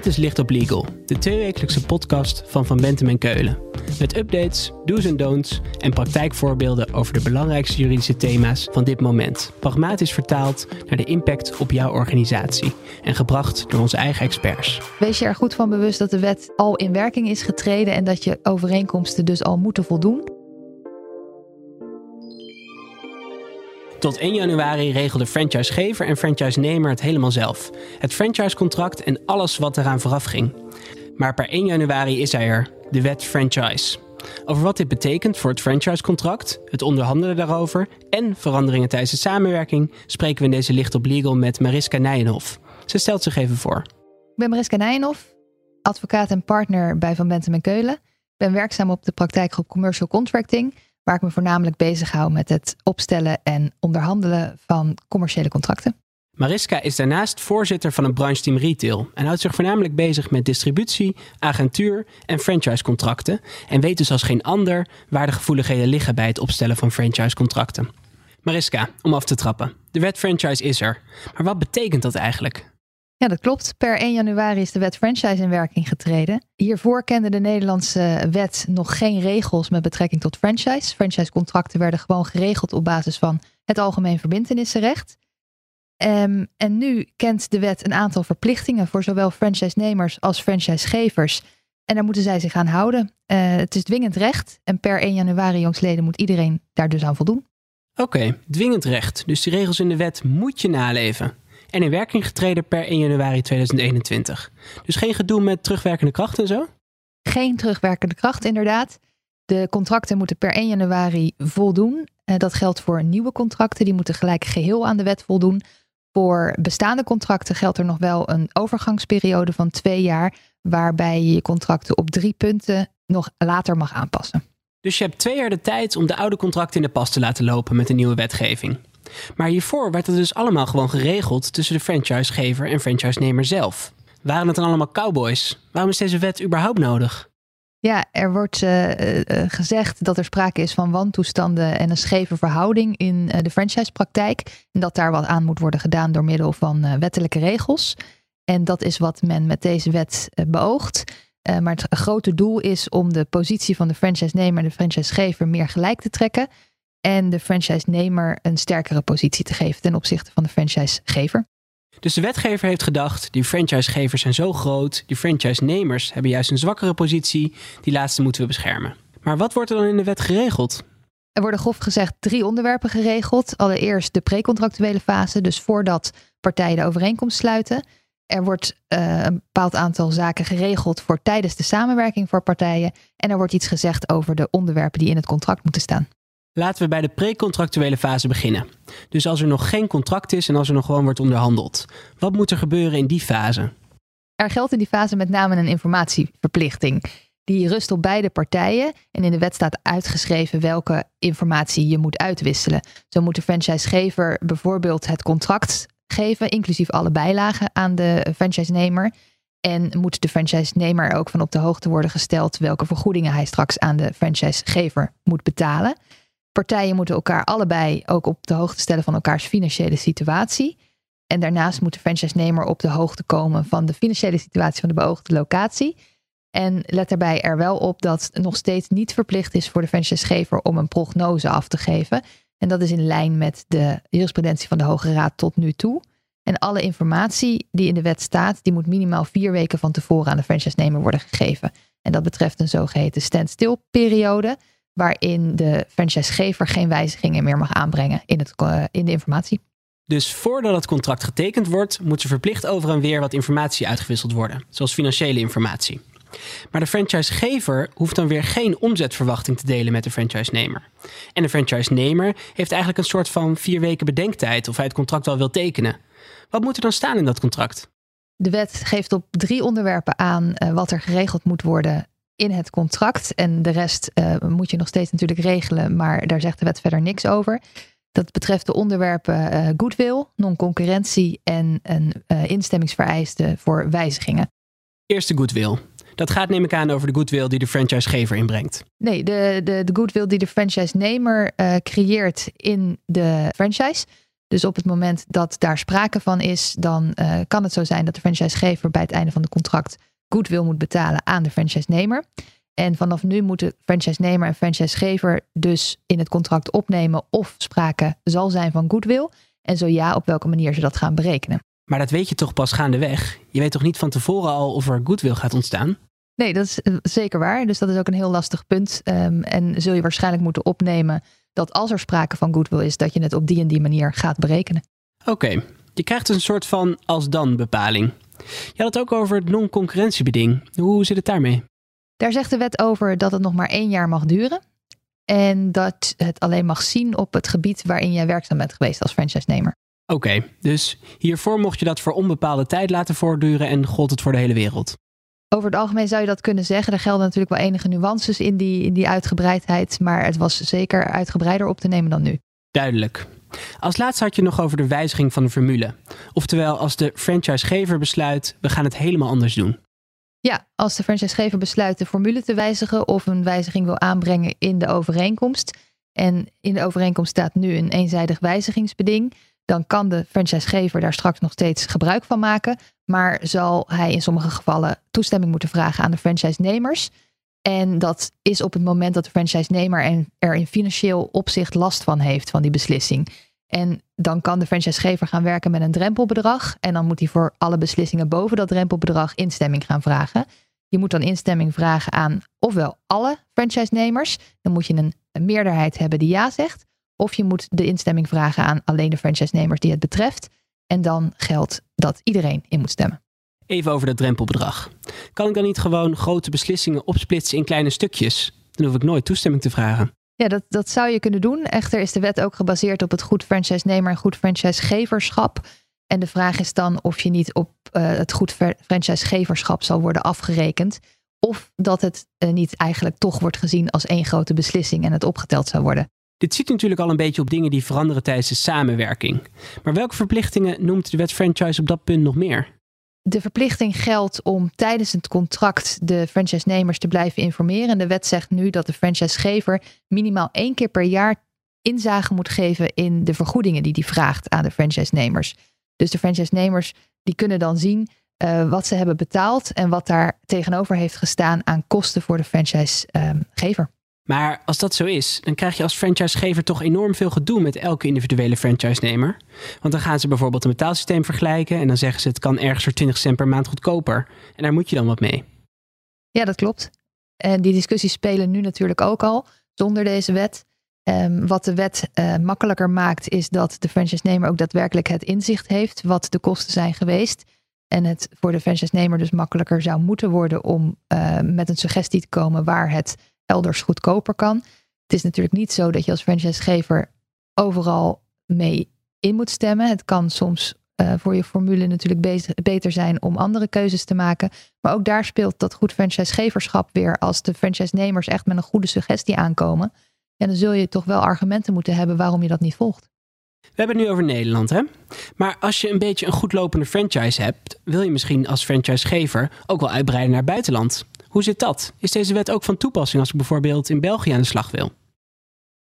Dit is Licht op Legal, de tweewekelijkse podcast van Van Bentem en Keulen. Met updates, do's en don'ts en praktijkvoorbeelden over de belangrijkste juridische thema's van dit moment. Pragmatisch vertaald naar de impact op jouw organisatie en gebracht door onze eigen experts. Wees je er goed van bewust dat de wet al in werking is getreden en dat je overeenkomsten dus al moeten voldoen. Tot 1 januari regelde franchisegever en franchisenemer het helemaal zelf. Het franchisecontract en alles wat eraan vooraf ging. Maar per 1 januari is hij er, de wet franchise. Over wat dit betekent voor het franchisecontract, het onderhandelen daarover en veranderingen tijdens de samenwerking spreken we in deze Licht op Legal met Mariska Nijenhof. Ze stelt zich even voor. Ik ben Mariska Nijenhof, advocaat en partner bij Van Bentem en Keulen. Ik ben werkzaam op de praktijkgroep Commercial Contracting waar ik me voornamelijk bezig hou met het opstellen en onderhandelen van commerciële contracten. Mariska is daarnaast voorzitter van het brancheteam Retail en houdt zich voornamelijk bezig met distributie, agentuur en franchisecontracten en weet dus als geen ander waar de gevoeligheden liggen bij het opstellen van franchisecontracten. Mariska, om af te trappen. De wet franchise is er. Maar wat betekent dat eigenlijk? Ja, dat klopt. Per 1 januari is de wet franchise in werking getreden. Hiervoor kende de Nederlandse wet nog geen regels met betrekking tot franchise. Franchisecontracten werden gewoon geregeld op basis van het algemeen verbintenissenrecht. Um, en nu kent de wet een aantal verplichtingen voor zowel franchise-nemers als franchisegevers. En daar moeten zij zich aan houden. Uh, het is dwingend recht en per 1 januari jongsleden moet iedereen daar dus aan voldoen. Oké, dwingend recht. Dus die regels in de wet moet je naleven en in werking getreden per 1 januari 2021. Dus geen gedoe met terugwerkende kracht en zo? Geen terugwerkende kracht, inderdaad. De contracten moeten per 1 januari voldoen. Eh, dat geldt voor nieuwe contracten, die moeten gelijk geheel aan de wet voldoen. Voor bestaande contracten geldt er nog wel een overgangsperiode van twee jaar, waarbij je je contracten op drie punten nog later mag aanpassen. Dus je hebt twee jaar de tijd om de oude contracten in de pas te laten lopen met de nieuwe wetgeving. Maar hiervoor werd het dus allemaal gewoon geregeld tussen de franchisegever en franchisenemer zelf. Waren het dan allemaal cowboys? Waarom is deze wet überhaupt nodig? Ja, er wordt uh, gezegd dat er sprake is van wantoestanden en een scheve verhouding in uh, de franchisepraktijk. En dat daar wat aan moet worden gedaan door middel van wettelijke regels. En dat is wat men met deze wet beoogt. maar het grote doel is om de positie van de franchise-nemer en de franchisegever meer gelijk te trekken en de franchise-nemer een sterkere positie te geven ten opzichte van de franchisegever. Dus de wetgever heeft gedacht, die franchisegevers zijn zo groot, die franchise-nemers hebben juist een zwakkere positie, die laatste moeten we beschermen. Maar wat wordt er dan in de wet geregeld? Er worden grof gezegd drie onderwerpen geregeld. Allereerst de precontractuele fase, dus voordat partijen de overeenkomst sluiten. Er wordt uh, een bepaald aantal zaken geregeld voor tijdens de samenwerking voor partijen. En er wordt iets gezegd over de onderwerpen die in het contract moeten staan. Laten we bij de precontractuele fase beginnen. Dus als er nog geen contract is en als er nog gewoon wordt onderhandeld. Wat moet er gebeuren in die fase? Er geldt in die fase met name een informatieverplichting. Die rust op beide partijen en in de wet staat uitgeschreven welke informatie je moet uitwisselen. Zo moet de franchisegever bijvoorbeeld het contract geven, inclusief alle bijlagen aan de franchisenemer. En moet de franchisenemer er ook van op de hoogte worden gesteld welke vergoedingen hij straks aan de franchisegever moet betalen. Partijen moeten elkaar allebei ook op de hoogte stellen van elkaars financiële situatie. En daarnaast moet de franchise-nemer op de hoogte komen van de financiële situatie van de beoogde locatie. En let daarbij er wel op dat het nog steeds niet verplicht is voor de franchisegever om een prognose af te geven. En dat is in lijn met de jurisprudentie van de Hoge Raad tot nu toe. En alle informatie die in de wet staat, die moet minimaal vier weken van tevoren aan de franchise-nemer worden gegeven. En dat betreft een zogeheten standstill periode waarin de franchisegever geen wijzigingen meer mag aanbrengen in, het, eh, in de informatie. Dus voordat het contract getekend wordt, moet er verplicht over en weer wat informatie uitgewisseld worden, zoals financiële informatie. Maar de franchisegever hoeft dan weer geen omzetverwachting te delen met de franchisenemer. En de franchisenemer heeft eigenlijk een soort van vier weken bedenktijd of hij het contract wel wil tekenen. Wat moet er dan staan in dat contract? De wet geeft op drie onderwerpen aan uh, wat er geregeld moet worden in het contract. En de rest uh, moet je nog steeds natuurlijk regelen, maar daar zegt de wet verder niks over. Dat betreft de onderwerpen uh, goodwill, non-concurrentie en een uh, instemmingsvereiste voor wijzigingen. Eerste goodwill. Dat gaat neem ik aan over de goodwill die de franchisegever inbrengt. Nee, de, de, de goodwill die de franchise-nemer creëert in de franchise. Dus op het moment dat daar sprake van is, dan kan het zo zijn dat de franchisegever bij het einde van het contract goodwill moet betalen aan de franchise-nemer. En vanaf nu moeten franchise-nemer en franchisegever dus in het contract opnemen of sprake zal zijn van goodwill. En zo ja, op welke manier ze dat gaan berekenen. Maar dat weet je toch pas gaandeweg? Je weet toch niet van tevoren al of er goodwill gaat ontstaan? Nee, dat is eh, zeker waar. Dus dat is ook een heel lastig punt. Um, en zul je waarschijnlijk moeten opnemen dat als er sprake van goodwill is, dat je het op die en die manier gaat berekenen. Oké, je krijgt een soort van als-dan bepaling. Je had het ook over het non-concurrentiebeding. Hoe zit het daarmee? Daar zegt de wet over dat het nog maar één jaar mag duren. En dat het alleen mag zien op het gebied waarin jij werkzaam bent geweest als franchise-nemer. Oké, dus hiervoor mocht je dat voor onbepaalde tijd laten voortduren en gold het voor de hele wereld. Over het algemeen zou je dat kunnen zeggen. Er gelden natuurlijk wel enige nuances in die, in die uitgebreidheid, maar het was zeker uitgebreider op te nemen dan nu. Duidelijk. Als laatste had je nog over de wijziging van de formule. Oftewel, als de franchisegever besluit, we gaan het helemaal anders doen. Ja, als de franchisegever besluit de formule te wijzigen of een wijziging wil aanbrengen in de overeenkomst. En in de overeenkomst staat nu een eenzijdig wijzigingsbeding. Dan kan de franchisegever daar straks nog steeds gebruik van maken. Maar zal hij in sommige gevallen toestemming moeten vragen aan de franchise-nemers. En dat is op het moment dat de franchise-nemer er in financieel opzicht last van heeft, van die beslissing. En dan kan de franchisegever gaan werken met een drempelbedrag. En dan moet hij voor alle beslissingen boven dat drempelbedrag instemming gaan vragen. Je moet dan instemming vragen aan ofwel alle franchise-nemers. Dan moet je een, meerderheid hebben die ja zegt. Of je moet de instemming vragen aan alleen de franchise-nemers die het betreft. En dan geldt dat iedereen in moet stemmen. Even over dat drempelbedrag. Kan ik dan niet gewoon grote beslissingen opsplitsen in kleine stukjes? Dan hoef ik nooit toestemming te vragen. Ja, dat, dat zou je kunnen doen. Echter is de wet ook gebaseerd op het goed franchise-nemer en goed franchisegeverschap. En de vraag is dan of je niet op uh, het goed franchisegeverschap zal worden afgerekend. Of dat het uh, niet eigenlijk toch wordt gezien als één grote beslissing en het opgeteld zou worden. Dit ziet natuurlijk al een beetje op dingen die veranderen tijdens de samenwerking. Maar welke verplichtingen noemt de wet franchise op dat punt nog meer? De verplichting geldt om tijdens het contract de franchise-nemers te blijven informeren. De wet zegt nu dat de franchisegever minimaal één keer per jaar inzage moet geven in de vergoedingen die hij vraagt aan de franchise-nemers. Dus de franchise-nemers die kunnen dan zien uh, wat ze hebben betaald en wat daar tegenover heeft gestaan aan kosten voor de franchisegever. Maar als dat zo is, dan krijg je als franchisegever toch enorm veel gedoe met elke individuele franchise-nemer. Want dan gaan ze bijvoorbeeld een betaalsysteem vergelijken en dan zeggen ze het kan ergens voor 20 cent per maand goedkoper. En daar moet je dan wat mee. Ja, dat klopt. En die discussies spelen nu natuurlijk ook al zonder deze wet. Um, wat de wet uh, makkelijker maakt, is dat de franchise-nemer ook daadwerkelijk het inzicht heeft wat de kosten zijn geweest. En het voor de franchise-nemer dus makkelijker zou moeten worden om uh, met een suggestie te komen waar het elders goedkoper kan. Het is natuurlijk niet zo dat je als franchisegever overal mee in moet stemmen. Het kan soms uh, voor je formule natuurlijk beter zijn om andere keuzes te maken. Maar ook daar speelt dat goed franchisegeverschap weer. Als de franchise-nemers echt met een goede suggestie aankomen. En dan zul je toch wel argumenten moeten hebben waarom je dat niet volgt. We hebben het nu over Nederland, hè? Maar als je een beetje een goed lopende franchise hebt, wil je misschien als franchisegever ook wel uitbreiden naar buitenland. Hoe zit dat? Is deze wet ook van toepassing als ik bijvoorbeeld in België aan de slag wil?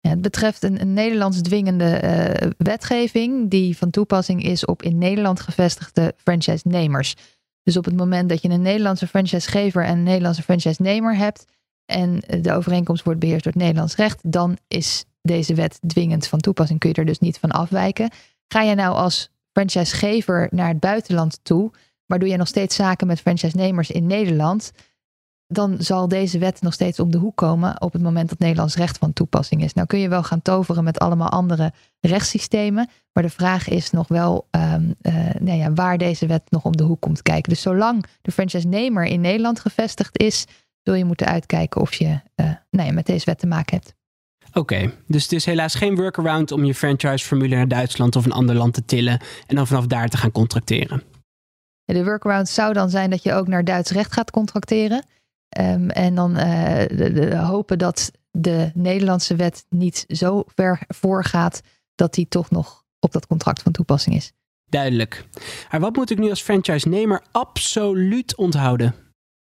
Ja, het betreft een, Nederlands dwingende uh, wetgeving die van toepassing is op in Nederland gevestigde franchise-nemers. Dus op het moment dat je een Nederlandse franchisegever en een Nederlandse franchise-nemer hebt en de overeenkomst wordt beheerst door het Nederlands recht, dan is deze wet dwingend van toepassing. Kun je er dus niet van afwijken. Ga je nou als franchisegever naar het buitenland toe, maar doe je nog steeds zaken met franchise-nemers in Nederland, dan zal deze wet nog steeds om de hoek komen op het moment dat Nederlands recht van toepassing is. Nou kun je wel gaan toveren met allemaal andere rechtssystemen, maar de vraag is nog wel um, uh, nou ja, waar deze wet nog om de hoek komt kijken. Dus zolang de franchise-nemer in Nederland gevestigd is, zul je moeten uitkijken of je uh, nou ja, met deze wet te maken hebt. Oké, okay, dus het is helaas geen workaround om je franchise-formule naar Duitsland of een ander land te tillen en dan vanaf daar te gaan contracteren. De workaround zou dan zijn dat je ook naar Duits recht gaat contracteren. Um, en dan uh, de, de, hopen dat de Nederlandse wet niet zo ver voorgaat dat die toch nog op dat contract van toepassing is. Duidelijk. Maar wat moet ik nu als franchise-nemer absoluut onthouden?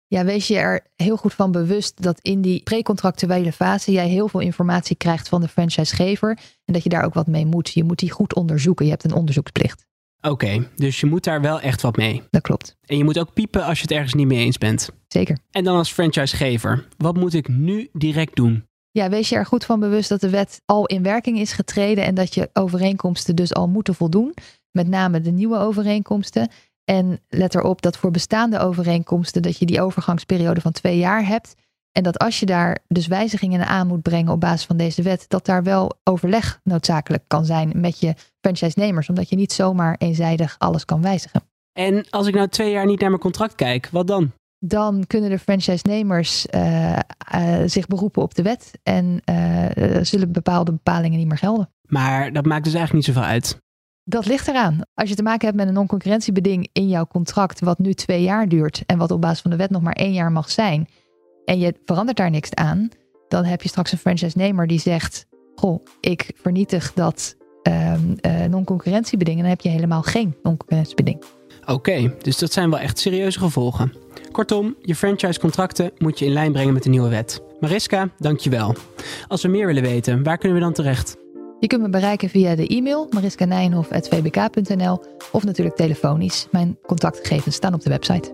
Ja, wees je er heel goed van bewust dat in die precontractuele fase jij heel veel informatie krijgt van de franchisegever en dat je daar ook wat mee moet. Je moet die goed onderzoeken. Je hebt een onderzoeksplicht. Oké, dus je moet daar wel echt wat mee. Dat klopt. En je moet ook piepen als je het ergens niet mee eens bent. Zeker. En dan als franchisegever, wat moet ik nu direct doen? Ja, wees je er goed van bewust dat de wet al in werking is getreden en dat je overeenkomsten dus al moeten voldoen. Met name de nieuwe overeenkomsten. En let erop dat voor bestaande overeenkomsten dat je die overgangsperiode van twee jaar hebt. En dat als je daar dus wijzigingen aan moet brengen op basis van deze wet, dat daar wel overleg noodzakelijk kan zijn met je franchise-nemers, omdat je niet zomaar eenzijdig alles kan wijzigen. En als ik nou twee jaar niet naar mijn contract kijk, wat dan? Dan kunnen de franchise-nemers uh, uh, zich beroepen op de wet en uh, zullen bepaalde bepalingen niet meer gelden. Maar dat maakt dus eigenlijk niet zoveel uit. Dat ligt eraan. Als je te maken hebt met een non-concurrentiebeding in jouw contract, wat nu twee jaar duurt en wat op basis van de wet nog maar één jaar mag zijn, en je verandert daar niks aan, dan heb je straks een franchise-nemer die zegt: Goh, ik vernietig dat um, uh, non-concurrentiebeding. En dan heb je helemaal geen non-concurrentiebeding. Oké, okay, dus dat zijn wel echt serieuze gevolgen. Kortom, je franchise-contracten moet je in lijn brengen met de nieuwe wet. Mariska, dankjewel. Als we meer willen weten, waar kunnen we dan terecht? Je kunt me bereiken via de e-mail mariskanijnhof.vbk.nl of natuurlijk telefonisch. Mijn contactgegevens staan op de website.